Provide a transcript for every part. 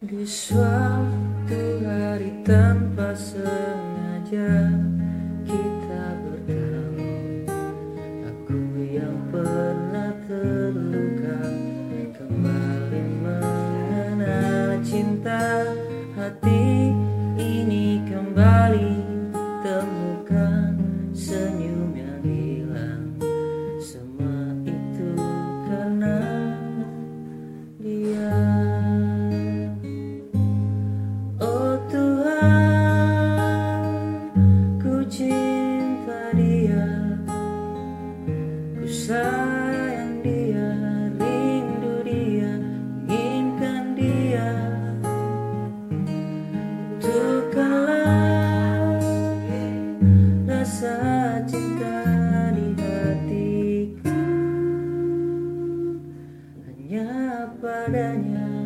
Di suatu hari tanpa sengaja kita bertemu Aku yang pernah terluka Kembali mengenal cinta hati. adanya.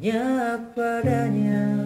hanya padanya.